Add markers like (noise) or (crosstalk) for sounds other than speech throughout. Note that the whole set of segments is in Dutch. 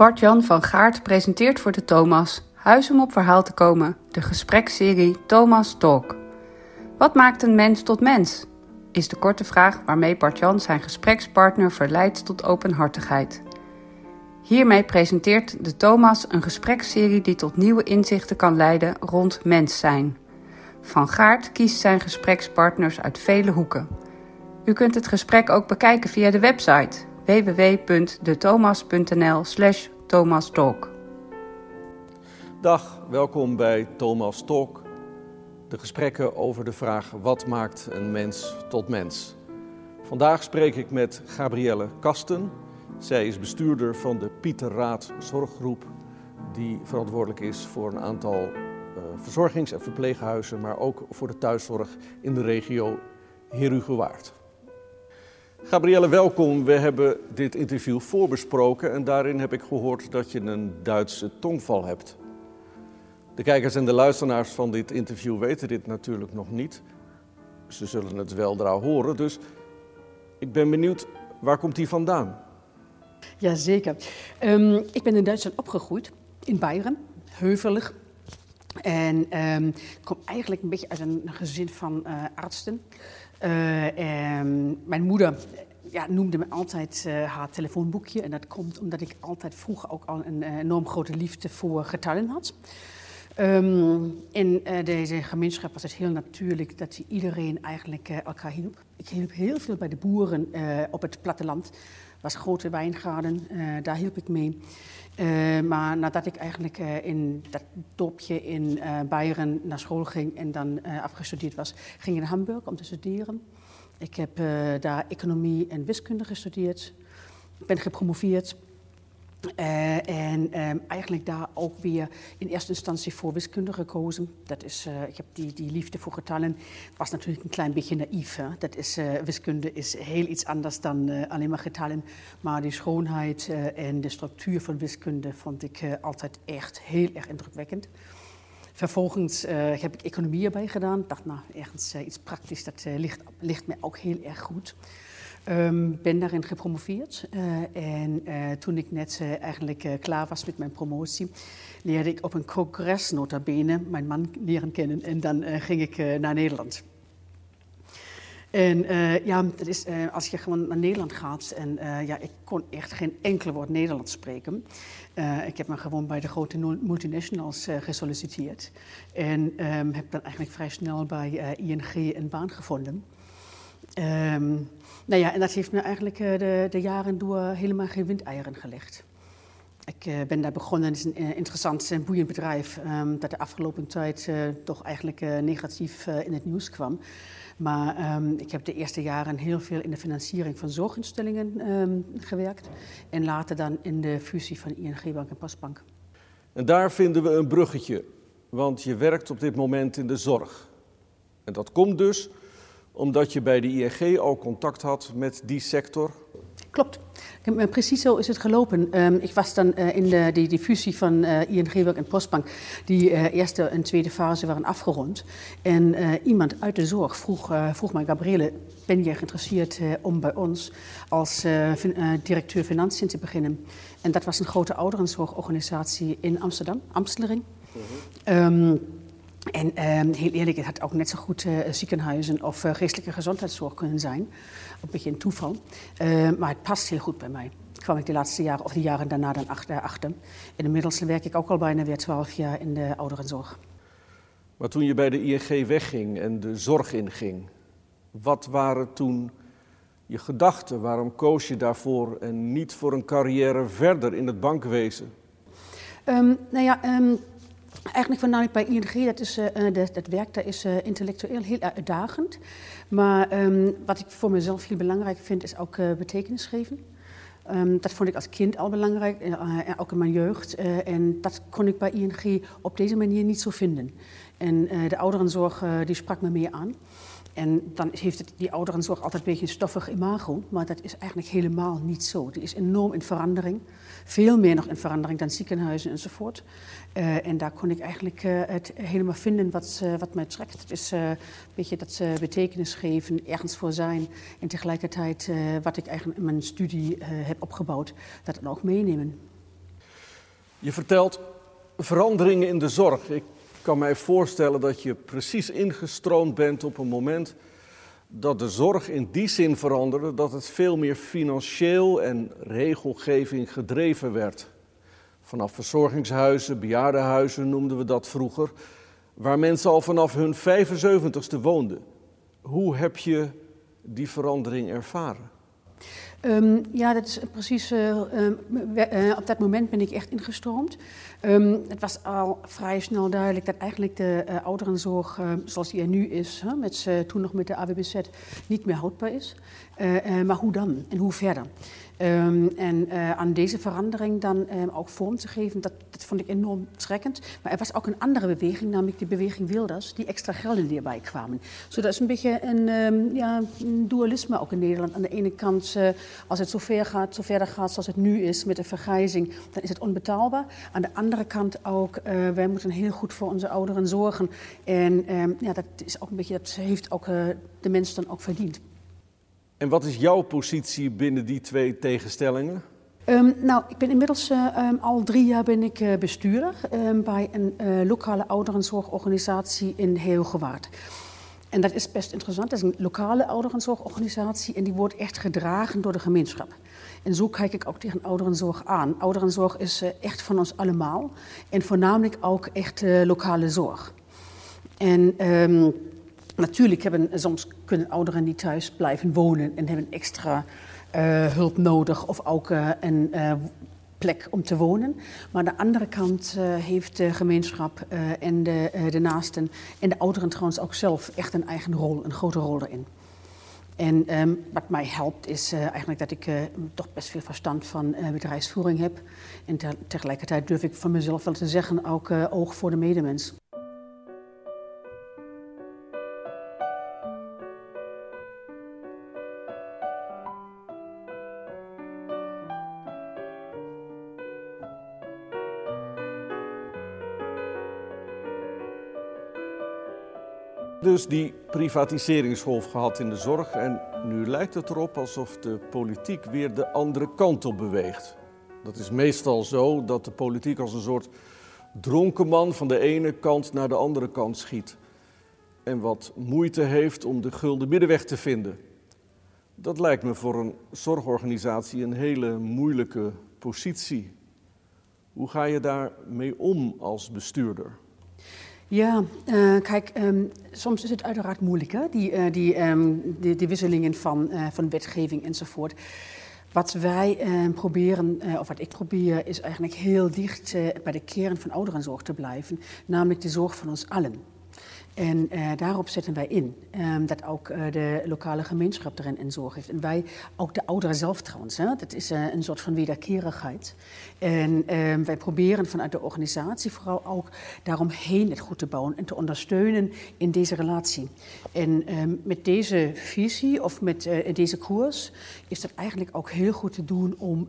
Bart-Jan van Gaart presenteert voor de Thomas Huis om op verhaal te komen, de gespreksserie Thomas Talk. Wat maakt een mens tot mens? Is de korte vraag waarmee Bart-Jan zijn gesprekspartner verleidt tot openhartigheid. Hiermee presenteert de Thomas een gespreksserie die tot nieuwe inzichten kan leiden rond mens zijn. Van Gaart kiest zijn gesprekspartners uit vele hoeken. U kunt het gesprek ook bekijken via de website www.dethomas.nl slash thomastalk. Dag, welkom bij Thomas Talk. De gesprekken over de vraag wat maakt een mens tot mens. Vandaag spreek ik met Gabrielle Kasten. Zij is bestuurder van de Pieter Raad Zorggroep, die verantwoordelijk is voor een aantal uh, verzorgings- en verpleeghuizen, maar ook voor de thuiszorg in de regio Herugewaard. Gabrielle, welkom. We hebben dit interview voorbesproken en daarin heb ik gehoord dat je een Duitse tongval hebt. De kijkers en de luisteraars van dit interview weten dit natuurlijk nog niet. Ze zullen het wel daar horen, dus ik ben benieuwd, waar komt die vandaan? Jazeker. Um, ik ben in Duitsland opgegroeid, in Bayern, heuvelig. En um, kom eigenlijk een beetje uit een gezin van uh, artsen. Uh, mijn moeder ja, noemde me altijd haar telefoonboekje. En dat komt omdat ik altijd vroeger ook al een enorm grote liefde voor getallen had. Um, in deze gemeenschap was het heel natuurlijk dat iedereen eigenlijk elkaar hielp. Ik hielp heel veel bij de boeren op het platteland. was grote wijngaarden, daar hielp ik mee. Maar nadat ik eigenlijk in dat dorpje in Bayern naar school ging en dan afgestudeerd was, ging ik naar Hamburg om te studeren. Ik heb daar economie en wiskunde gestudeerd. Ik ben gepromoveerd uh, en um, eigenlijk daar ook weer in eerste instantie voor wiskunde gekozen. Dat is, uh, ik heb die, die liefde voor getallen, was natuurlijk een klein beetje naïef. Hè? Dat is, uh, wiskunde is heel iets anders dan alleen maar getallen. Maar die schoonheid en de structuur van wiskunde vond ik altijd echt heel erg indrukwekkend. Vervolgens heb ik economie erbij gedaan. Dacht, nou, ergens iets praktisch, dat ligt, ligt me ook heel erg goed. Um, ben daarin gepromoveerd uh, en uh, toen ik net uh, eigenlijk klaar was met mijn promotie, leerde ik op een congres nota bene mijn man leren kennen en dan ging ik naar Nederland. En ja, dat is, als je gewoon naar Nederland gaat en ja, ik kon echt geen enkel woord Nederlands spreken. ik heb me gewoon bij de grote multinationals gesolliciteerd en um, heb dan eigenlijk vrij snel bij ING een baan gevonden. Um, nou ja, en dat heeft me eigenlijk uh, de, de, jaren door helemaal geen windeieren gelegd. Ik uh, ben daar begonnen, het is een uh, interessant en boeiend bedrijf um, dat de afgelopen tijd toch eigenlijk negatief in het nieuws kwam. Maar um, ik heb de eerste jaren heel veel in de financiering van zorginstellingen gewerkt. En later dan in de fusie van ING Bank en Postbank. En daar vinden we een bruggetje, want je werkt op dit moment in de zorg. En dat komt dus omdat je bij de ING al contact had met die sector? Klopt. Precies zo is het gelopen. Um, ik was dan uh, in de, die, die, fusie van uh, ING Bank en Postbank, die uh, eerste en tweede fase waren afgerond. En iemand uit de zorg vroeg, vroeg mij, Gabriele, ben jij geïnteresseerd om bij ons als fin directeur financiën te beginnen? En dat was een grote ouderenzorgorganisatie in Amsterdam, Amstelring. -huh. Mhm. um, en uh, heel eerlijk, het had ook net zo goed uh, ziekenhuizen of uh, geestelijke gezondheidszorg kunnen zijn. Een beetje een toeval. Uh, maar het past heel goed bij mij. kwam ik de laatste jaren of de jaren daarna dan achter. achter. En inmiddels werk ik ook al bijna weer twaalf jaar in de ouderenzorg. Maar toen je bij de ING wegging en de zorg inging, wat waren toen je gedachten? Waarom koos je daarvoor en niet voor een carrière verder in het bankwezen? Um, nou ja, um, Eigenlijk voornamelijk bij ING, dat, is, uh, dat, dat werk daar is uh, intellectueel heel uitdagend. Maar um, wat ik voor mezelf heel belangrijk vind, is ook uh, betekenis geven. Um, dat vond ik als kind al belangrijk, ook in mijn jeugd. en dat kon ik bij ING op deze manier niet zo vinden. En de ouderenzorg die sprak me meer aan. En dan heeft het, die ouderenzorg altijd een beetje een stoffig imago, maar dat is eigenlijk helemaal niet zo. Die is enorm in verandering, veel meer nog in verandering dan ziekenhuizen enzovoort. Uh, en daar kon ik eigenlijk uh, het helemaal vinden wat, wat mij trekt. Het is een beetje dat betekenis geven, ergens voor zijn en tegelijkertijd wat ik eigenlijk in mijn studie heb opgebouwd, dat dan ook meenemen. Je vertelt veranderingen in de zorg. Kan mij voorstellen dat je precies ingestroomd bent op een moment dat de zorg in die zin veranderde dat het veel meer financieel en regelgeving gedreven werd. Vanaf verzorgingshuizen, bejaardenhuizen noemden we dat vroeger, waar mensen al vanaf hun 75ste woonden. Hoe heb je die verandering ervaren? Um, ja, dat is precies. Uh, uh, op dat moment ben ik echt ingestroomd. Um, het was al vrij snel duidelijk dat eigenlijk de uh, ouderenzorg zoals die er nu is, met, toen nog met de AWBZ, niet meer houdbaar is. maar hoe dan en hoe verder? Um, en aan deze verandering dan ook vorm te geven, dat, vond ik enorm trekkend. Maar er was ook een andere beweging, namelijk de beweging Wilders, die extra gelden erbij kwamen. Zo dat is een beetje een, ja, dualisme ook in Nederland. Aan de ene kant, als het zo ver gaat, zo verder gaat zoals het nu is met de vergrijzing, dan is het onbetaalbaar. Aan de andere kant ook, uh, wij moeten heel goed voor onze ouderen zorgen. En ja, dat, is ook een beetje, dat heeft ook de mens dan ook verdiend. En wat is jouw positie binnen die twee tegenstellingen? Um, nou, ik ben inmiddels uh, um, al drie jaar ben ik uh, bestuurder um, bij een uh, lokale ouderenzorgorganisatie in Heelgewaard. En dat is best interessant. Dat is een lokale ouderenzorgorganisatie en die wordt echt gedragen door de gemeenschap. En zo kijk ik ook tegen ouderenzorg aan. Ouderenzorg is echt van ons allemaal en voornamelijk ook echt lokale zorg. En Natuurlijk hebben soms kunnen ouderen niet thuis blijven wonen en hebben extra hulp nodig of ook een plek om te wonen. Maar aan de andere kant heeft de gemeenschap en de, de naasten en de ouderen trouwens ook zelf echt een eigen rol, een grote rol erin. En um, wat mij helpt is eigenlijk dat ik toch best veel verstand van bedrijfsvoering heb. En te tegelijkertijd durf ik van mezelf wel te zeggen ook oog voor de medemens. Dus die privatiseringsgolf gehad in de zorg en nu lijkt het erop alsof de politiek weer de andere kant op beweegt. Dat is meestal zo dat de politiek als een soort dronken man van de ene kant naar de andere kant schiet. En wat moeite heeft om de gulden middenweg te vinden. Dat lijkt me voor een zorgorganisatie een hele moeilijke positie. Hoe ga je daarmee om als bestuurder? Ja, uh, kijk, um, soms is het uiteraard moeilijk, hè? Die, die, um, die, die, wisselingen van, uh, van wetgeving enzovoort. Wat wij ehm, proberen, of wat ik probeer, is eigenlijk heel dicht bij de kern van ouderenzorg te blijven, namelijk de zorg van ons allen. En uh, daarop zetten wij in. Um, dat ook uh, de lokale gemeenschap erin in zorg heeft. En wij, ook de ouderen zelf trouwens. Dat is uh, een soort van wederkerigheid. En um, wij proberen vanuit de organisatie vooral ook daaromheen het goed te bouwen en te ondersteunen in deze relatie. En um, met deze visie of met deze koers is dat eigenlijk ook heel goed te doen om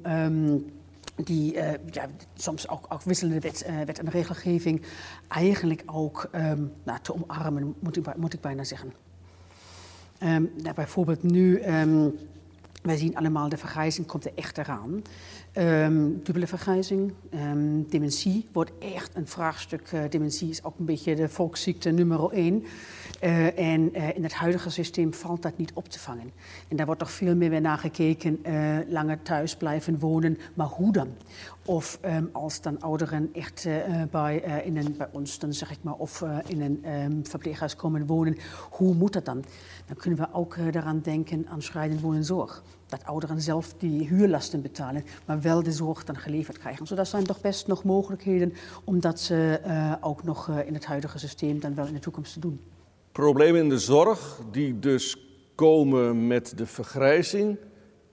die uh, ja, soms ook, ook wisselende wet, uh, wet, en regelgeving eigenlijk ook um, nou, te omarmen, moet ik, moet ik bijna zeggen. Um, nou, bijvoorbeeld nu, um, wij zien allemaal de vergrijzing komt er echt eraan. dubbele vergrijzing, dementie wordt echt een vraagstuk. Uh, dementie is ook een beetje de volksziekte nummer één. Uh, en uh, in het huidige systeem valt dat niet op te vangen. En daar wordt toch veel meer naar gekeken, uh, langer thuis blijven wonen, maar hoe dan? Of um, als dan ouderen echt bij, in een, bij ons, dan zeg ik maar, of in een um, verpleeghuis komen wonen, hoe moet dat dan? Dan kunnen we ook daaraan denken aan schrijdend wonenzorg. Dat ouderen zelf die huurlasten betalen, maar wel de zorg dan geleverd krijgen. Zodat zijn toch best nog mogelijkheden om dat ook nog in het huidige systeem dan wel in de toekomst te doen. Problemen in de zorg, die dus komen met de vergrijzing,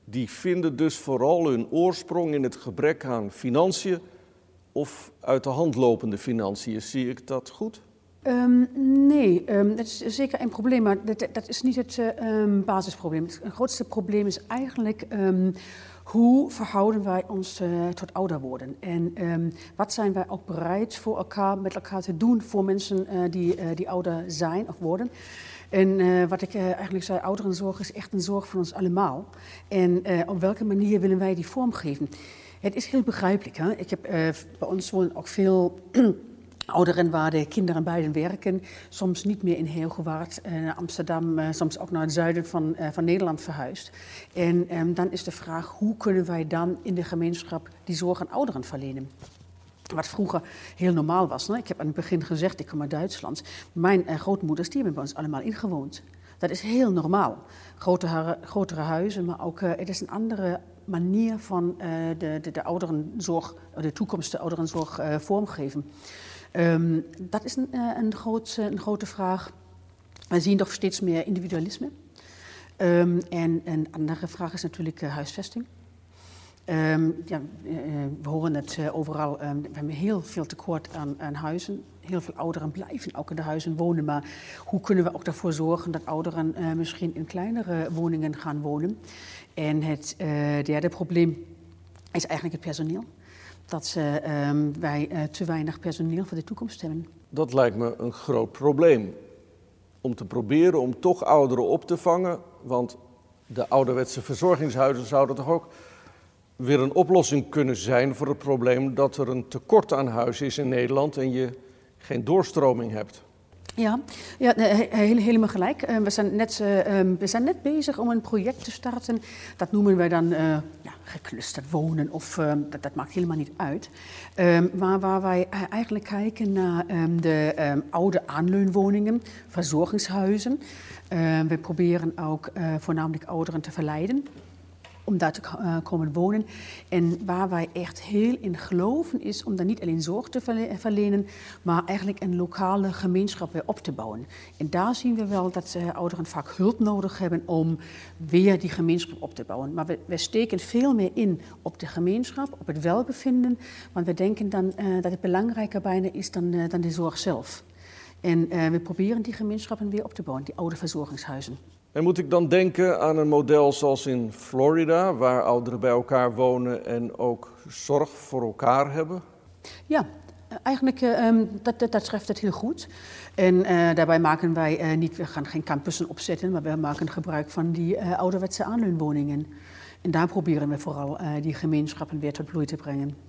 die vinden dus vooral hun oorsprong in het gebrek aan financiën of uit de hand lopende financiën. Zie ik dat goed? Um, nee, um, dat is zeker een probleem, maar dat, dat is niet het um, basisprobleem. Het grootste probleem is eigenlijk hoe verhouden wij ons uh, tot ouder worden? En um, wat zijn wij ook bereid voor elkaar, met elkaar te doen voor mensen uh, die, uh, die ouder zijn of worden? En wat ik eigenlijk zei, ouderenzorg is echt een zorg van ons allemaal. En op welke manier willen wij die vormgeven? Het is heel begrijpelijk. Hè? Ik heb, bij ons wonen ook veel ouderen waar de kinderen beiden werken. Soms niet meer in Heelgewaard, uh, Amsterdam, uh, soms ook naar het zuiden van, van Nederland verhuisd. En um, dan is de vraag, hoe kunnen wij dan in de gemeenschap die zorg aan ouderen verlenen? Wat vroeger heel normaal was. Ik heb aan het begin gezegd, ik kom uit Duitsland. Mijn uh, grootmoeders, die hebben bij ons allemaal ingewoond. Dat is heel normaal. Grotere, grotere huizen, maar ook het is een andere manier van de, de, de ouderenzorg, de toekomst de ouderenzorg vormgeven. Um, dat is een, een, groot, een grote vraag. We zien toch steeds meer individualisme. Um, en een andere vraag is natuurlijk huisvesting. Um, ja, we horen het overal. We hebben heel veel tekort aan, aan, huizen. Heel veel ouderen blijven ook in de huizen wonen. Maar hoe kunnen we ook ervoor zorgen dat ouderen misschien in kleinere woningen gaan wonen? En het derde probleem is eigenlijk het personeel. Dat um, wij te weinig personeel voor de toekomst hebben. Dat lijkt me een groot probleem. Om te proberen om toch ouderen op te vangen. Want de ouderwetse verzorgingshuizen zouden toch ook weer een oplossing kunnen zijn voor het probleem dat er een tekort aan huis is in Nederland en je geen doorstroming hebt. Ja, ja helemaal gelijk. Eh, we zijn, net, eh, ehm, we zijn net bezig om een project te starten. Dat noemen wij dan uh, ja, geclusterd wonen, of ehm, dat, dat, maakt helemaal niet uit. Um, waar, waar wij eigenlijk kijken naar de oude aanleunwoningen, verzorgingshuizen. we proberen ook voornamelijk ouderen te verleiden om daar te uh, komen wonen. En waar wij echt heel in geloven is om daar niet alleen zorg te verlenen, maar eigenlijk een lokale gemeenschap weer op te bouwen. En daar zien we wel dat uh, ouderen vaak hulp nodig hebben om weer die gemeenschap op te bouwen. Maar we, steken veel meer in op de gemeenschap, op het welbevinden, want we denken dan uh, dat het belangrijker bijna is dan, dan de zorg zelf. En we proberen die gemeenschappen weer op te bouwen, die oude verzorgingshuizen. En moet ik dan denken aan een model zoals in Florida, waar ouderen bij elkaar wonen en ook zorg voor elkaar hebben? Ja, eigenlijk uh, dat, dat, dat schrijft het heel goed. En uh, daarbij maken wij uh, niet, we gaan geen campussen opzetten, maar we maken gebruik van die ouderwetse aanleunwoningen. En daar proberen we vooral die gemeenschappen weer tot bloei te brengen.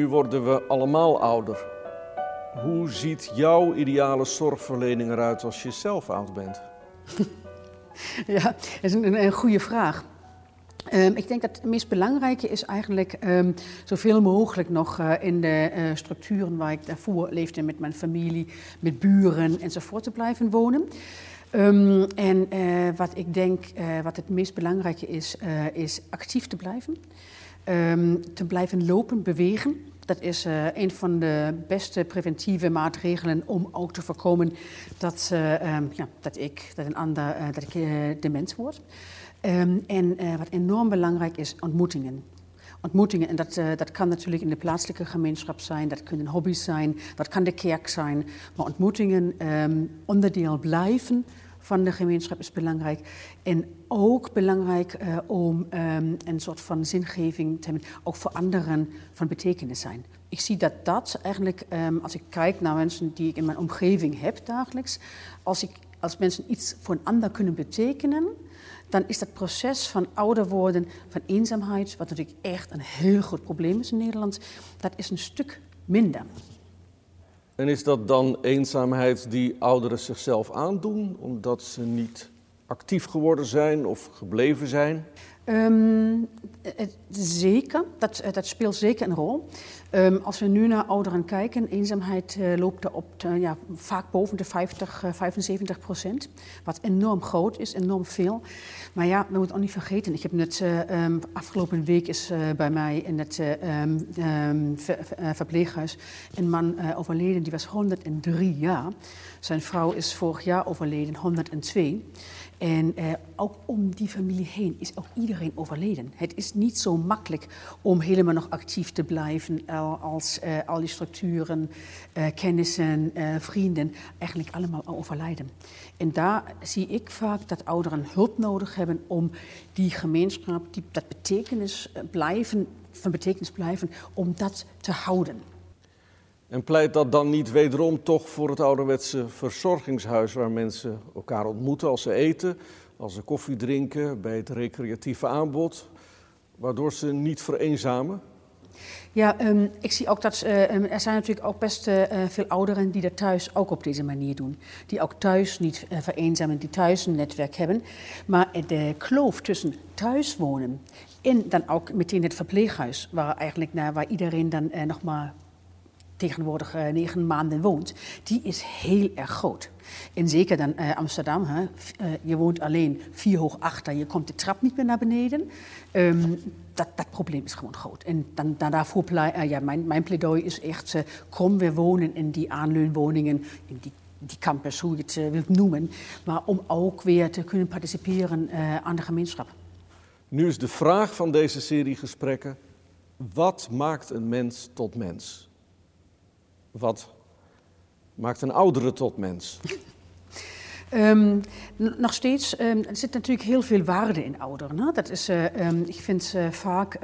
Nu worden we allemaal ouder. Hoe ziet jouw ideale zorgverlening eruit als je zelf oud bent? (laughs) ja, dat is een, een goede vraag. Um, ik denk dat het meest belangrijke is eigenlijk um, zoveel mogelijk nog uh, in de uh, structuren waar ik daarvoor leefde met mijn familie, met buren enzovoort te blijven wonen. Um, en uh, wat ik denk, wat het meest belangrijke is, is actief te blijven. Te blijven lopen, bewegen. Dat is uh, een van de beste preventieve maatregelen om ook te voorkomen dat, uh, um, ja, dat ik, dat een ander, uh, dat ik dement word. Um, en wat enorm belangrijk is, ontmoetingen. Ontmoetingen, en dat, dat kan natuurlijk in de plaatselijke gemeenschap zijn, dat kunnen hobby's zijn, dat kan de kerk zijn. Maar ontmoetingen onderdeel blijven van de gemeenschap is belangrijk. En ook belangrijk uh, om um, een soort van zingeving te hebben, ook voor anderen van betekenis zijn. Ik zie dat dat eigenlijk, um, als ik kijk naar mensen die ik in mijn omgeving heb dagelijks, als, ik, als mensen iets voor een ander kunnen betekenen, dan is dat proces van ouder worden, van eenzaamheid, wat natuurlijk echt een heel groot probleem is in Nederland, dat is een stuk minder. En is dat dan eenzaamheid die ouderen zichzelf aandoen, omdat ze niet actief geworden zijn of gebleven zijn? Het, zeker, dat, dat, speelt zeker een rol. Um, als we nu naar ouderen kijken, eenzaamheid uh, loopt er op ja, vaak boven de 50, uh, 75 procent. Wat enorm groot is, enorm veel. Maar ja, we moeten ook niet vergeten. Ik heb net um, afgelopen week is bij mij in het ver, verpleeghuis een man overleden. Die was 103 jaar. Zijn vrouw is vorig jaar overleden, 102. En uh, ook om die familie heen is ook iedereen overleden. Het is niet zo makkelijk om helemaal nog actief te blijven als uh, al die structuren, uh, kennissen, vrienden eigenlijk allemaal overlijden. En daar zie ik vaak dat ouderen hulp nodig hebben om die gemeenschap, die, dat betekenis blijven, van betekenis blijven, om dat te houden. En pleit dat dan niet wederom toch voor het ouderwetse verzorgingshuis waar mensen elkaar ontmoeten als ze eten, als ze koffie drinken, bij het recreatieve aanbod, waardoor ze niet vereenzamen? Ja, um, ik zie ook dat uh, er zijn natuurlijk ook best uh, veel ouderen die dat thuis ook op deze manier doen. Die ook thuis niet uh, vereenzamen, die thuis een netwerk hebben. Maar de kloof tussen thuis wonen en dan ook meteen het verpleeghuis, waar, eigenlijk, waar iedereen dan nog maar tegenwoordig uh, negen maanden woont, die is heel erg groot. En zeker dan uh, Amsterdam, hè, uh, je woont alleen vier hoog achter, je komt de trap niet meer naar beneden. Um, dat, dat probleem is gewoon groot. En dan, daarvoor plei, ja, mijn, mijn pleidooi is echt, kom weer wonen in die aanleunwoningen, in die die campus, hoe je het wilt noemen, maar om ook weer te kunnen participeren aan de gemeenschap. Nu is de vraag van deze serie gesprekken: wat maakt een mens tot mens? Wat maakt een oudere tot mens? Um, nog steeds, um, er zit natuurlijk heel veel waarde in ouderen. Hè? Dat is, uh, um, ik vind uh, vaak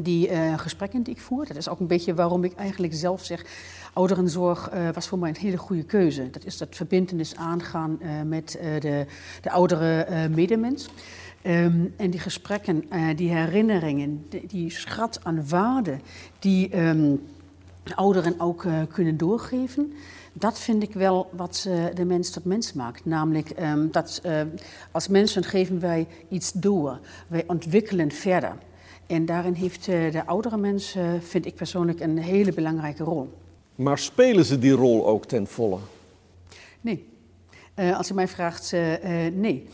die uh, gesprekken die ik voer, dat is ook een beetje waarom ik eigenlijk zelf zeg, ouderenzorg was voor mij een hele goede keuze. Dat is dat verbindenis aangaan met de, de oudere medemens. En die gesprekken, die herinneringen, die, schat aan waarde die ouderen ook uh, kunnen doorgeven. Dat vind ik wel wat uh, de mens tot mens maakt. Namelijk um, dat uh, als mensen geven wij iets door. Wij ontwikkelen verder. En daarin heeft de oudere mens, vind ik persoonlijk, een hele belangrijke rol. Maar spelen ze die rol ook ten volle? Nee. als u mij vraagt, nee.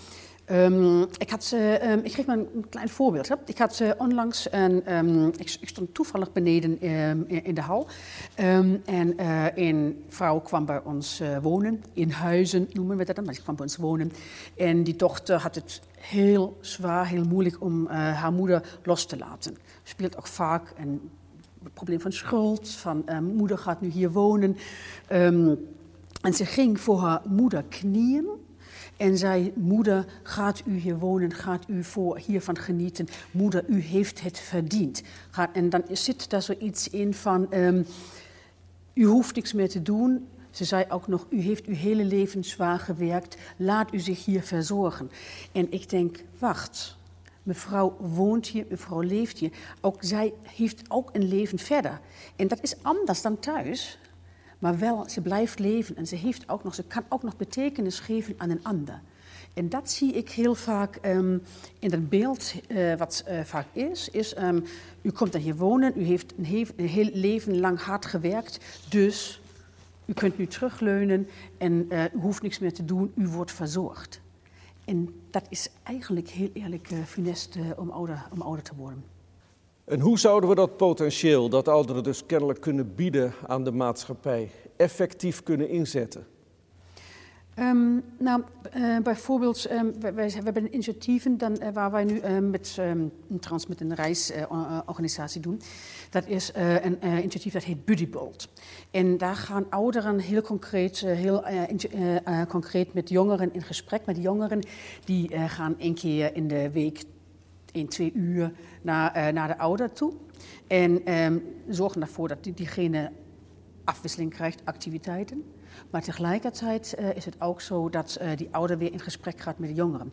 Um, ik, had, um, ik geef maar een, klein voorbeeld. Ik had uh, onlangs, een, um, ik, stond toevallig beneden in, in, de hal. en uh, een vrouw kwam bij ons wonen, in huizen noemen we dat dan, maar ze kwam bij ons wonen. En die dochter had het heel zwaar, heel moeilijk om haar moeder los te laten. Speelt ook vaak een probleem van schuld, van moeder gaat nu hier wonen. en ze ging voor haar moeder knieën en zei, moeder, gaat u hier wonen, gaat u voor hiervan genieten. Moeder, u heeft het verdiend. en dan zit daar zoiets in van, um, u hoeft niks meer te doen. Ze zei ook nog, u heeft uw hele leven zwaar gewerkt, laat u zich hier verzorgen. En ik denk, wacht, mevrouw woont hier, mevrouw leeft hier. Ook zij heeft ook een leven verder. En dat is anders dan thuis. Maar wel, ze blijft leven en ze, heeft ook nog, ze kan ook nog betekenis geven aan een ander. En dat zie ik heel vaak um, in het beeld uh, wat uh, vaak is. is um, u komt dan hier wonen, u heeft een, he een, heel leven lang hard gewerkt. Dus u kunt nu terugleunen en uh, u hoeft niks meer te doen, u wordt verzorgd. En dat is eigenlijk heel eerlijk funest om, ouder, om ouder te worden. En hoe zouden we dat potentieel, dat ouderen dus kennelijk kunnen bieden aan de maatschappij, effectief kunnen inzetten? Um, nou, uh, bijvoorbeeld, um, wij, wij, hebben initiatieven dan, uh, waar wij nu uh, met, um, trouwens met een reisorganisatie doen. Dat is een initiatief dat heet Buddybolt. En daar gaan ouderen heel concreet, heel concreet met jongeren in gesprek. Met jongeren die gaan één keer in de week in twee uur naar, uh, naar de ouder toe. En um, zorgen ervoor dat die, diegene afwisseling krijgt, activiteiten. Maar tegelijkertijd uh, is het ook zo dat uh, die ouder weer in gesprek gaat met de jongeren.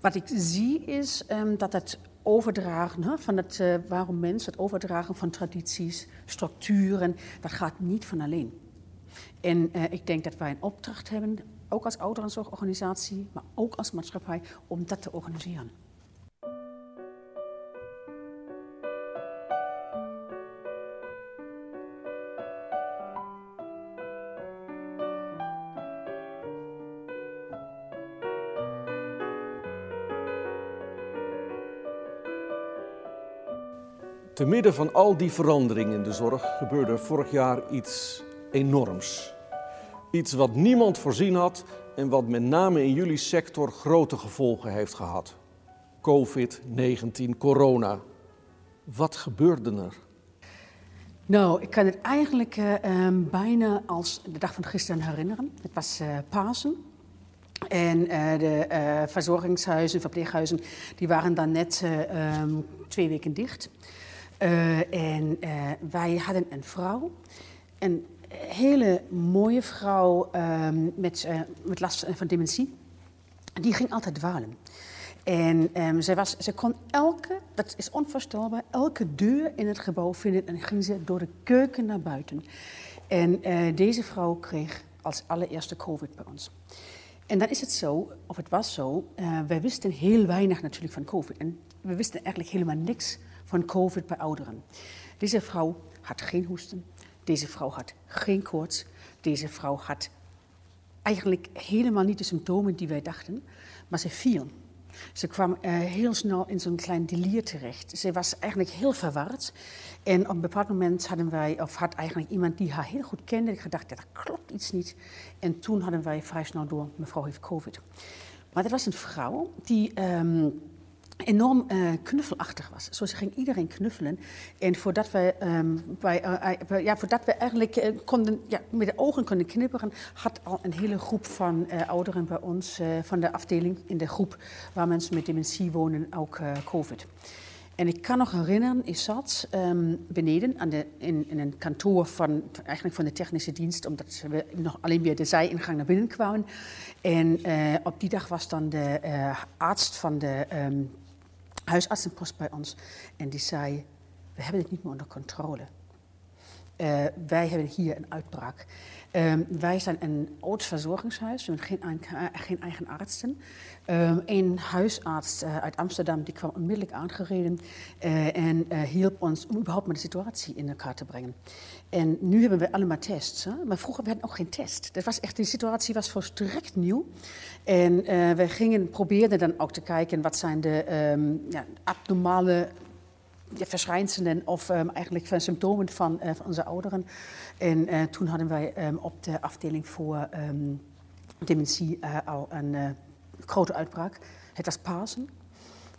Wat ik zie is um, dat het overdragen hè, van het waarom mens, het overdragen van tradities, structuren, dat gaat niet van alleen. En ik denk dat wij een opdracht hebben, ook als ouderenzorgorganisatie, maar ook als maatschappij, om dat te organiseren. Te midden van al die veranderingen in de zorg gebeurde vorig jaar iets enorms. Iets wat niemand voorzien had en wat met name in jullie sector grote gevolgen heeft gehad. COVID-19, corona. Wat gebeurde er? Nou, ik kan het eigenlijk uh, um, bijna als de dag van gisteren herinneren. Het was uh, Pasen. En uh, de verzorgingshuizen, verpleeghuizen, die waren dan net um, twee weken dicht. En wij hadden een vrouw, een hele mooie vrouw um, met, met last van dementie. Die ging altijd dwalen. En um, zij, was, zij kon elke, dat is onvoorstelbaar, elke deur in het gebouw vinden en ging ze door de keuken naar buiten. En deze vrouw kreeg als allereerste COVID bij ons. En dan is het zo, of het was zo, wij wisten heel weinig natuurlijk van COVID. En we wisten eigenlijk helemaal niks van COVID bij ouderen. Deze vrouw had geen hoesten, deze vrouw had geen koorts, deze vrouw had eigenlijk helemaal niet de symptomen die wij dachten, maar ze viel. Ze kwam uh, heel snel in zo'n klein delier terecht. Ze was eigenlijk heel verward. En op een bepaald moment hadden wij, of had eigenlijk iemand die haar heel goed kende, gedacht, dat klopt iets niet. En toen hadden wij vrij snel door, mevrouw heeft COVID. Maar dat was een vrouw die um, enorm uh, knuffelachtig was. Zo ging iedereen knuffelen. En voordat we, bij, uh, ja, voordat we eigenlijk konden, ja, met de ogen konden knipperen, had al een hele groep van ouderen bij ons, van de afdeling in de groep waar mensen met dementie wonen, ook COVID. En ik kan nog herinneren, ik zat um, beneden aan de, in, in, een kantoor van, eigenlijk van de technische dienst, omdat we nog alleen weer de zijingang naar binnen kwamen. En op die dag was dan de arts van de um, huisartsenpost bij ons. En die zei, we hebben het niet meer onder controle. Uh, wij hebben hier een uitbraak. Um, wij zijn een oud verzorgingshuis, we hebben geen, geen eigen artsen. Um, een huisarts uh, uit Amsterdam die kwam onmiddellijk aangereden en hielp ons om überhaupt maar de situatie in elkaar te brengen. En nu hebben we allemaal tests, hè? maar vroeger hadden we ook geen test. Dat was echt, die situatie was volstrekt nieuw. En uh, we gingen, probeerden dan ook te kijken wat zijn de um, ja, abnormale ja, verschijnselen of um, eigenlijk van symptomen van, uh, van onze ouderen. En uh, toen hadden wij um, op de afdeling voor dementie al een grote uitbraak. Het was Pasen.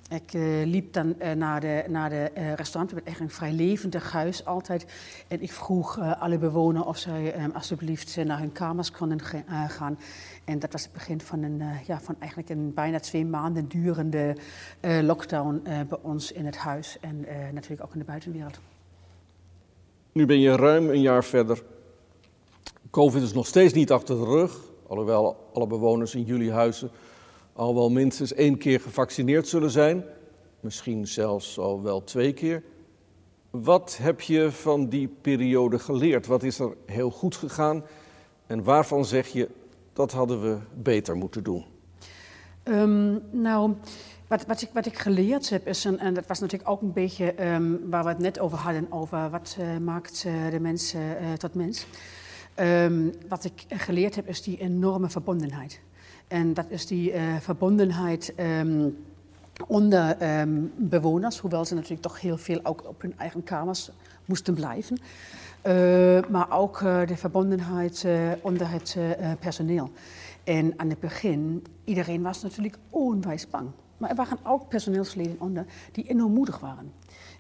Ik uh, liep dan uh, naar de, naar de uh, restaurant. We hebben echt een vrij levendig huis altijd. En ik vroeg alle bewoners of zij um, alsjeblieft naar hun kamers konden gaan. En dat was het begin van, een, ja, van eigenlijk een bijna twee maanden durende lockdown bij ons in het huis. En natuurlijk ook in de buitenwereld. Nu ben je ruim een jaar verder. Covid is nog steeds niet achter de rug. Alhoewel alle bewoners in jullie huizen al wel minstens één keer gevaccineerd zullen zijn, misschien zelfs al wel twee keer. Wat heb je van die periode geleerd? Wat is er heel goed gegaan en waarvan zeg je dat hadden we beter moeten doen? Um, nou, wat, wat, ik, wat ik geleerd heb is, een, en dat was natuurlijk ook een beetje um, waar we het net over hadden, over wat uh, maakt uh, de mens uh, tot mens. Um, wat ik geleerd heb is die enorme verbondenheid. En dat is die uh, verbondenheid um, onder um, bewoners, hoewel ze natuurlijk toch heel veel ook op hun eigen kamers moesten blijven. Uh, maar ook uh, de verbondenheid onder het personeel. En aan het begin, iedereen was natuurlijk onwijs bang. Maar er waren ook personeelsleden onder die enorm moedig waren.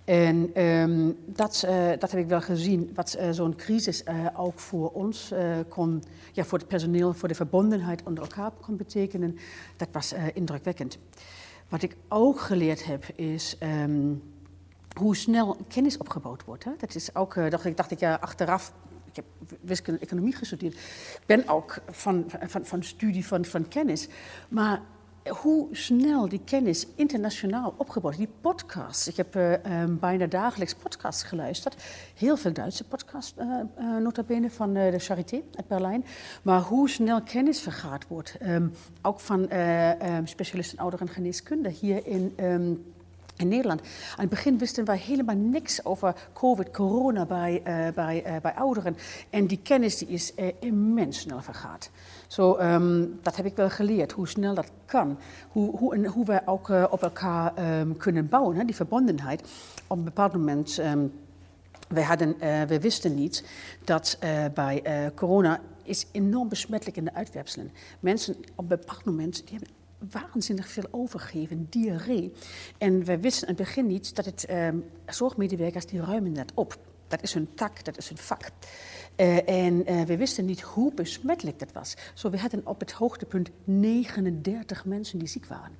En um, dat, uh, dat heb ik wel gezien, wat uh, zo'n crisis uh, ook voor ons kon, ja, voor het personeel, voor de verbondenheid onder elkaar kon betekenen. Dat was indrukwekkend. Wat ik ook geleerd heb, is um, hoe snel kennis opgebouwd wordt. Hè? Dat is ook, dacht ik, dacht ik ja, achteraf ik heb wiskunde economie gestudeerd. Ik ben ook van, van, van studie van, van kennis. Maar hoe snel die kennis internationaal opgebouwd. Die podcasts. Ik heb uh, um, bijna dagelijks podcasts geluisterd. Heel veel Duitse podcasts, uh, uh, nota bene, van de Charité uit Berlijn. Maar hoe snel kennis vergaard wordt. Um, ook van um, specialisten ouder- en geneeskunde hier in... In Nederland. Aan het begin wisten wij helemaal niks over COVID, corona bij, bij, bij ouderen. En die kennis die is immens snel vergaat. Zo, um, dat heb ik wel geleerd, hoe snel dat kan. Hoe, hoe, en hoe wij ook op elkaar um, kunnen bouwen, hè, die verbondenheid. Op een bepaald moment, um, wij, hadden, we wisten niet dat bij corona is enorm besmettelijk in de uitwerpselen. Mensen op een bepaald moment die hebben waanzinnig veel overgeven, diarree. En wij wisten in het begin niet dat het eh, zorgmedewerkers die ruimen dat op. Dat is hun tak, dat is hun vak. Uh, en uh, we wisten niet hoe besmettelijk dat was. Zo, we hadden op het hoogtepunt 39 mensen die ziek waren.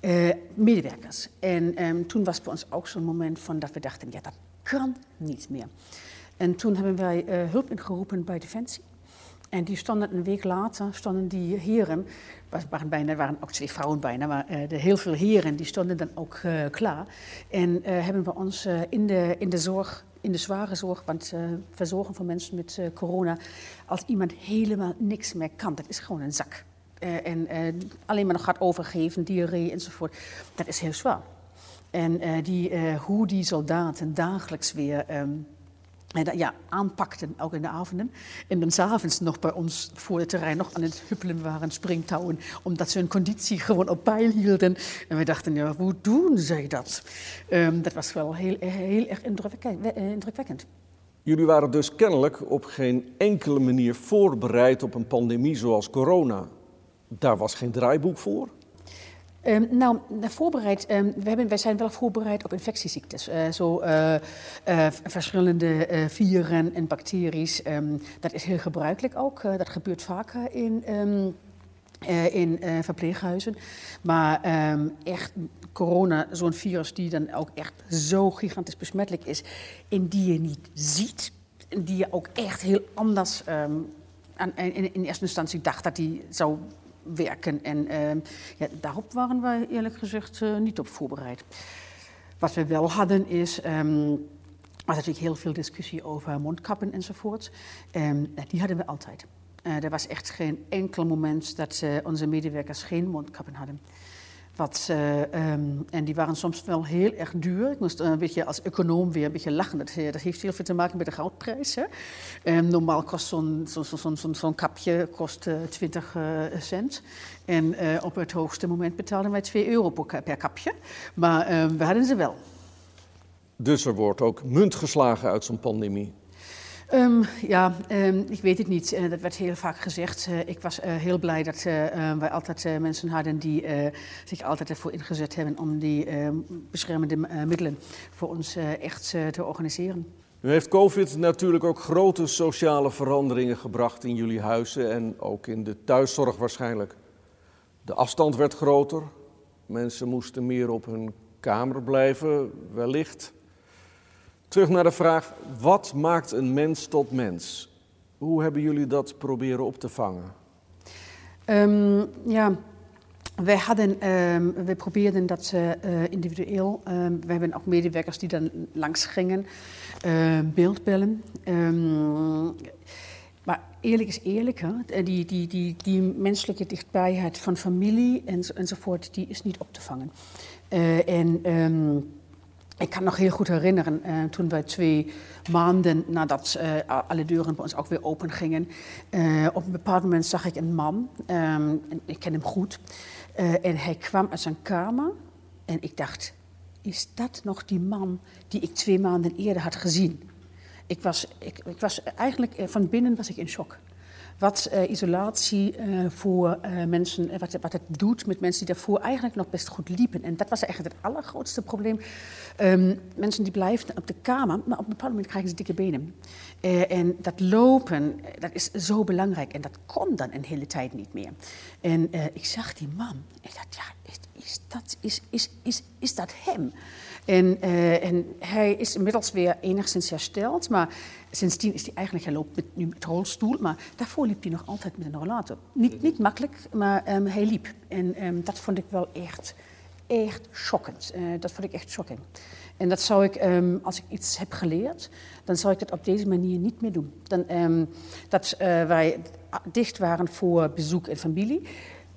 Uh, medewerkers. En um, toen was bij ons ook zo'n moment van dat we dachten, ja, dat kan niet meer. En toen hebben wij hulp ingeroepen bij Defensie. En die stonden een week later, stonden die heren, waren bijna, waren ook twee vrouwen bijna, maar de heel veel heren, die stonden dan ook klaar. En hebben we ons in, de, in de zorg, in de zware zorg, want verzorgen van mensen met corona, als iemand helemaal niks meer kan, dat is gewoon een zak. en alleen maar nog gaat overgeven, diarree enzovoort, dat is heel zwaar. En die, hoe die soldaten dagelijks weer... Um, en ja, aanpakten, ook in de avonden. En dan s'avonds nog bij ons voor het terrein nog aan het huppelen waren, springtouwen, omdat ze hun conditie gewoon op peil hielden. En we dachten, ja, hoe doen zij dat? Um, dat was wel heel, heel erg indrukwekkend. Jullie waren dus kennelijk op geen enkele manier voorbereid op een pandemie zoals corona. Daar was geen draaiboek voor? Um, nou, voorbereid, um, we hebben, wij zijn wel voorbereid op infectieziektes. Uh, zo uh, verschillende vieren en bacteriën. Um, dat is heel gebruikelijk ook. dat gebeurt vaker in, in verpleeghuizen. Maar echt corona, zo'n virus die dan ook echt zo gigantisch besmettelijk is... en die je niet ziet, en die je ook echt heel anders... Aan, in, in eerste instantie dacht dat die zou werken. En uh, ja, daarop waren wij eerlijk gezegd uh, niet op voorbereid. Wat we wel hadden is. Um, was natuurlijk heel veel discussie over mondkappen enzovoort. Um, die hadden we altijd. Uh, er was echt geen enkel moment dat onze medewerkers geen mondkappen hadden. Wat, um, en die waren soms wel heel erg duur. Ik moest een beetje als econoom weer een beetje lachen. Dat, dat heeft heel veel te maken met de goudprijs. Hè. Um, normaal kost zo'n zo, zo, zo, kapje kost, uh, 20 uh, cent. En op het hoogste moment betaalden wij 2 euro per, per kapje. Maar um, we hadden ze wel. Dus er wordt ook munt geslagen uit zo'n pandemie. Um, ja, um, ik weet het niet. Uh, dat werd heel vaak gezegd. Uh, ik was uh, heel blij dat wij altijd mensen hadden die zich altijd ervoor ingezet hebben om die ehm, beschermende middelen voor ons echt te organiseren. Nu heeft COVID natuurlijk ook grote sociale veranderingen gebracht in jullie huizen en ook in de thuiszorg waarschijnlijk. De afstand werd groter, mensen moesten meer op hun kamer blijven, wellicht. Terug naar de vraag, wat maakt een mens tot mens? Hoe hebben jullie dat proberen op te vangen? Um, ja, wij hadden, um, we probeerden dat uh, individueel. Um, we hebben ook medewerkers die dan langs gingen, uh, beeldbellen. maar eerlijk is eerlijk, hè? Die, die, die, die menselijke dichtbijheid van familie en, enzovoort, die is niet op te vangen. En ik kan nog heel goed herinneren, uh, toen wij twee maanden nadat uh, alle deuren bij ons ook weer open gingen. Uh, op een bepaald moment zag ik een man, um, en ik ken hem goed. en hij kwam uit zijn kamer en ik dacht, is dat nog die man die ik twee maanden eerder had gezien? Ik was, ik was eigenlijk, van binnen was ik in shock wat uh, isolatie uh, voor uh, mensen, wat, wat, het doet met mensen die daarvoor eigenlijk nog best goed liepen. En dat was eigenlijk het allergrootste probleem. Um, mensen die blijven op de kamer, maar op een bepaald moment krijgen ze dikke benen. en dat lopen, dat is zo belangrijk. En dat kon dan een hele tijd niet meer. En ik zag die man. Ik dacht, ja, is, is, dat, is, is, is, is dat hem? En, uh, en, hij is inmiddels weer enigszins hersteld, maar sindsdien is hij eigenlijk, hij loopt met, nu met rolstoel, maar daarvoor liep hij nog altijd met een rollator. Niet, niet makkelijk, maar um, hij liep. En um, dat vond ik wel echt, echt schokkend. Uh, dat vond ik echt shocking. En dat zou ik, um, als ik iets heb geleerd, dan zou ik dat op deze manier niet meer doen. Dan, dat uh, wij dicht waren voor bezoek en familie.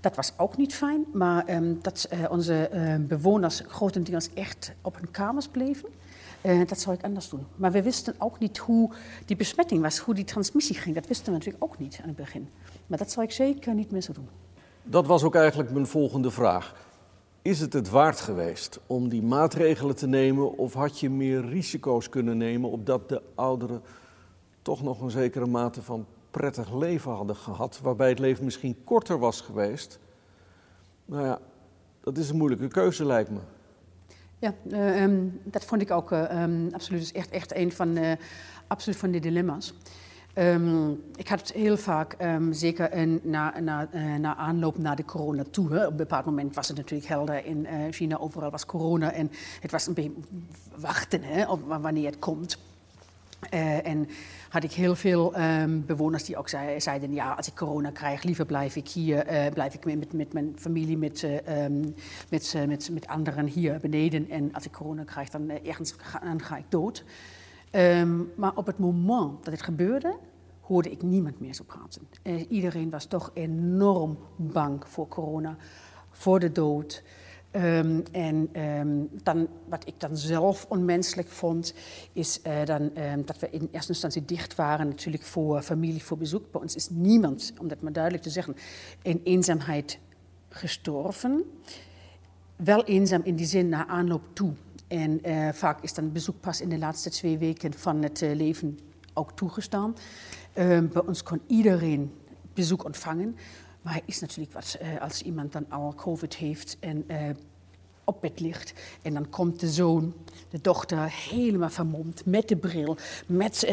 Dat was ook niet fijn, maar um, dat uh, onze uh, bewoners grotendeels echt op hun kamers bleven. Uh, dat zou ik anders doen. Maar we wisten ook niet hoe die besmetting was, hoe die transmissie ging. Dat wisten we natuurlijk ook niet aan het begin. Maar dat zou ik zeker niet meer zo doen. Dat was ook eigenlijk mijn volgende vraag. Is het het waard geweest om die maatregelen te nemen of had je meer risico's kunnen nemen opdat de ouderen toch nog een zekere mate van prettig leven hadden gehad, waarbij het leven misschien korter was geweest. Nou ja, dat is een moeilijke keuze, lijkt me. Ja, uh, um, dat vond ik ook uh, um, absoluut. is echt, echt een van, uh, absoluut van die dilemma's. Um, ik had heel vaak, zeker na, na, na aanloop naar de corona toe. Hè. Op een bepaald moment was het natuurlijk helder in China, overal was corona. En het was een beetje wachten hè, op wanneer het komt. En had ik heel veel um, bewoners die ook zei, zeiden: Ja, als ik corona krijg, liever blijf ik hier, uh, blijf ik met, met mijn familie, met, uh, um, met, met, met anderen hier beneden. En als ik corona krijg, dan ergens ga, dan ga ik dood. Um, maar op het moment dat het gebeurde, hoorde ik niemand meer zo praten. Iedereen was toch enorm bang voor corona, voor de dood. Um, en um, dan, wat ik dan zelf onmenselijk vond, is uh, dan, um, dat we in eerste instantie dicht waren, natuurlijk voor familie, voor bezoek. Bij ons is niemand, om dat maar duidelijk te zeggen, in eenzaamheid gestorven. Wel eenzaam in die zin naar aanloop toe. En uh, vaak is dan bezoek pas in de laatste twee weken van het uh, leven ook toegestaan. Bij ons kon iedereen bezoek ontvangen. Maar het is natuurlijk wat uh, als iemand dan al COVID heeft en op bed ligt. En dan komt de zoon, de dochter, helemaal vermomd met de bril, met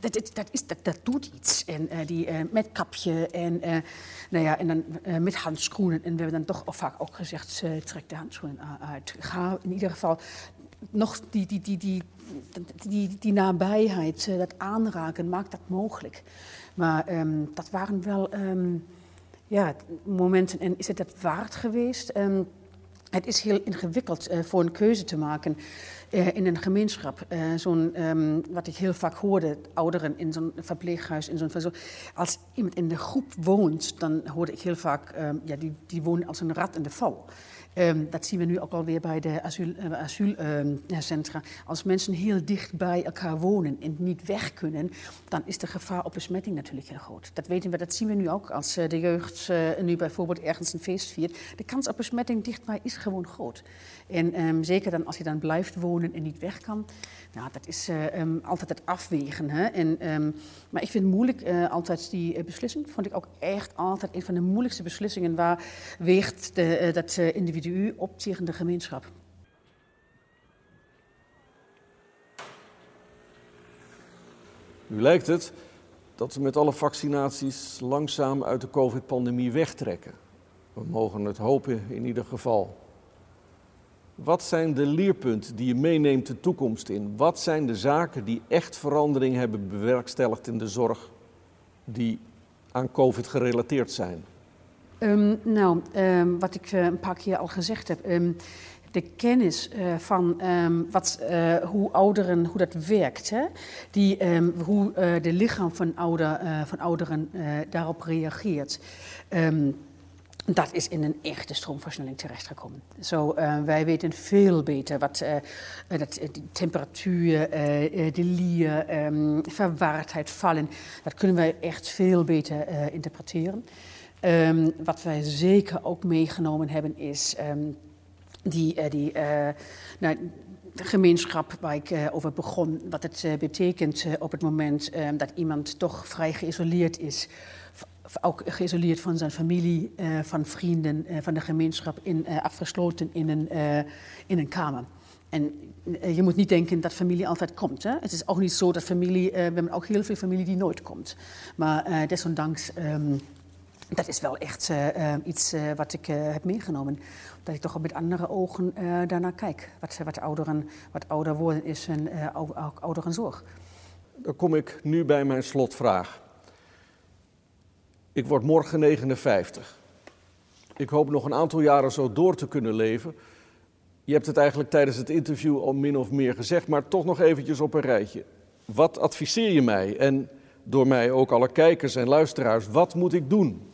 dat, dat, is, dat, dat doet iets. En die, met kapje en, nou ja, en dan met handschoenen. En we hebben dan toch vaak ook gezegd, trek de handschoenen uit. Ga in ieder geval nog die, die, die, die, die, die, nabijheid, dat aanraken, maakt dat mogelijk. Maar um, dat waren wel um, ja, momenten. En is het dat waard geweest? Um, het is heel ingewikkeld voor een keuze te maken. Uh, in een gemeenschap. Uh, zo'n, um, wat ik heel vaak hoorde, ouderen in zo'n verpleeghuis, in zo'n Als iemand in de groep woont, dan hoorde ik heel vaak, um, ja, die, die wonen als een rat in de val. Um, dat zien we nu ook alweer bij de asielcentra. Uh, Als mensen heel dicht bij elkaar wonen en niet weg kunnen, dan is de gevaar op besmetting natuurlijk heel groot. Dat weten we, dat zien we nu ook als uh, de jeugd uh, nu bijvoorbeeld ergens een feest viert. De kans op besmetting dichtbij is gewoon groot. En um, zeker dan als je dan blijft wonen en niet weg kan, nou, dat is altijd het afwegen. Hè? En, maar ik vind moeilijk, altijd die beslissing, vond ik ook echt altijd een van de moeilijkste beslissingen waar weegt de, dat individu individu op de gemeenschap. Nu lijkt het dat we met alle vaccinaties langzaam uit de COVID-pandemie wegtrekken. We mogen het hopen in ieder geval. Wat zijn de leerpunten die je meeneemt de toekomst in? Wat zijn de zaken die echt verandering hebben bewerkstelligd in de zorg die aan COVID gerelateerd zijn? Um, nou, um, wat ik uh, een paar keer al gezegd heb. Um, de kennis uh, van wat, uh, hoe ouderen, hoe dat werkt. Hè? Die, hoe de lichaam van, van ouderen daarop reageert. dat is in een echte stroomversnelling terechtgekomen. Zo, wij weten veel beter wat dat, de temperatuur, de lier, verwaardheid, vallen. Dat kunnen wij echt veel beter interpreteren. Um, wat wij zeker ook meegenomen hebben is um, die, uh, die uh, nou, gemeenschap waar ik uh, over begon. Wat het betekent op het moment um, dat iemand toch vrij geïsoleerd is. Ook geïsoleerd van zijn familie, van vrienden, van de gemeenschap, in, afgesloten in een, in een kamer. En je moet niet denken dat familie altijd komt. Hè? Het is ook niet zo dat familie, we hebben ook heel veel familie die nooit komt. Maar desondanks dat is wel echt uh, iets uh, wat ik heb meegenomen. Dat ik toch met andere ogen daarnaar kijk. Wat, wat, ouderen, wat ouder worden is en ook ouderenzorg. Dan kom ik nu bij mijn slotvraag. Ik word morgen 59. Ik hoop nog een aantal jaren zo door te kunnen leven. Je hebt het eigenlijk tijdens het interview al min of meer gezegd, maar toch nog eventjes op een rijtje. Wat adviseer je mij en door mij ook alle kijkers en luisteraars, wat moet ik doen?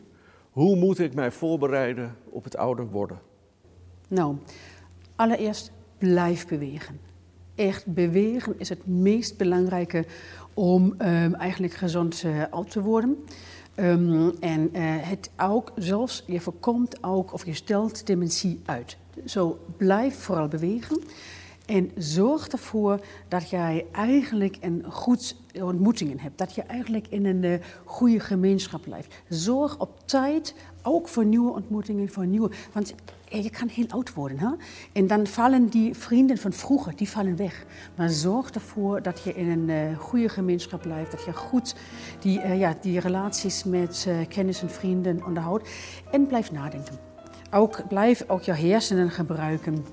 Hoe moet ik mij voorbereiden op het ouder worden? Nou, allereerst blijf bewegen. Echt bewegen is het meest belangrijke om um, eigenlijk gezond uh, oud te worden. Um, en uh, het ook, zelfs je voorkomt ook of je stelt dementie uit. Zo blijf vooral bewegen. En zorg ervoor dat jij eigenlijk een goed ontmoetingen hebt. Dat je eigenlijk in een uh, goede gemeenschap blijft. Zorg op tijd ook voor nieuwe ontmoetingen, voor nieuwe... Want je kan heel oud worden. Hè? En dan vallen die vrienden van vroeger, die vallen weg. Maar zorg ervoor dat je in een uh, goede gemeenschap blijft. Dat je goed die, uh, ja, die relaties met kennis en vrienden onderhoudt. En blijf nadenken. Ook, blijf ook je hersenen gebruiken.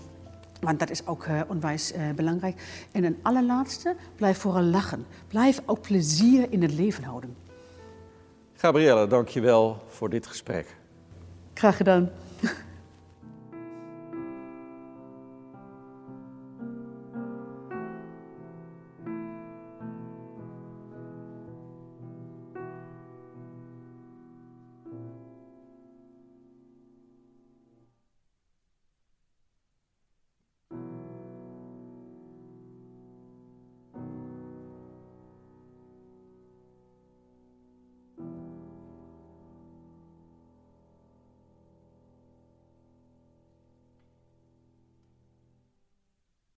Want dat is ook uh, onwijs uh, belangrijk. En een allerlaatste, blijf vooral lachen. Blijf ook plezier in het leven houden. Gabrielle, dank je wel voor dit gesprek. Graag gedaan.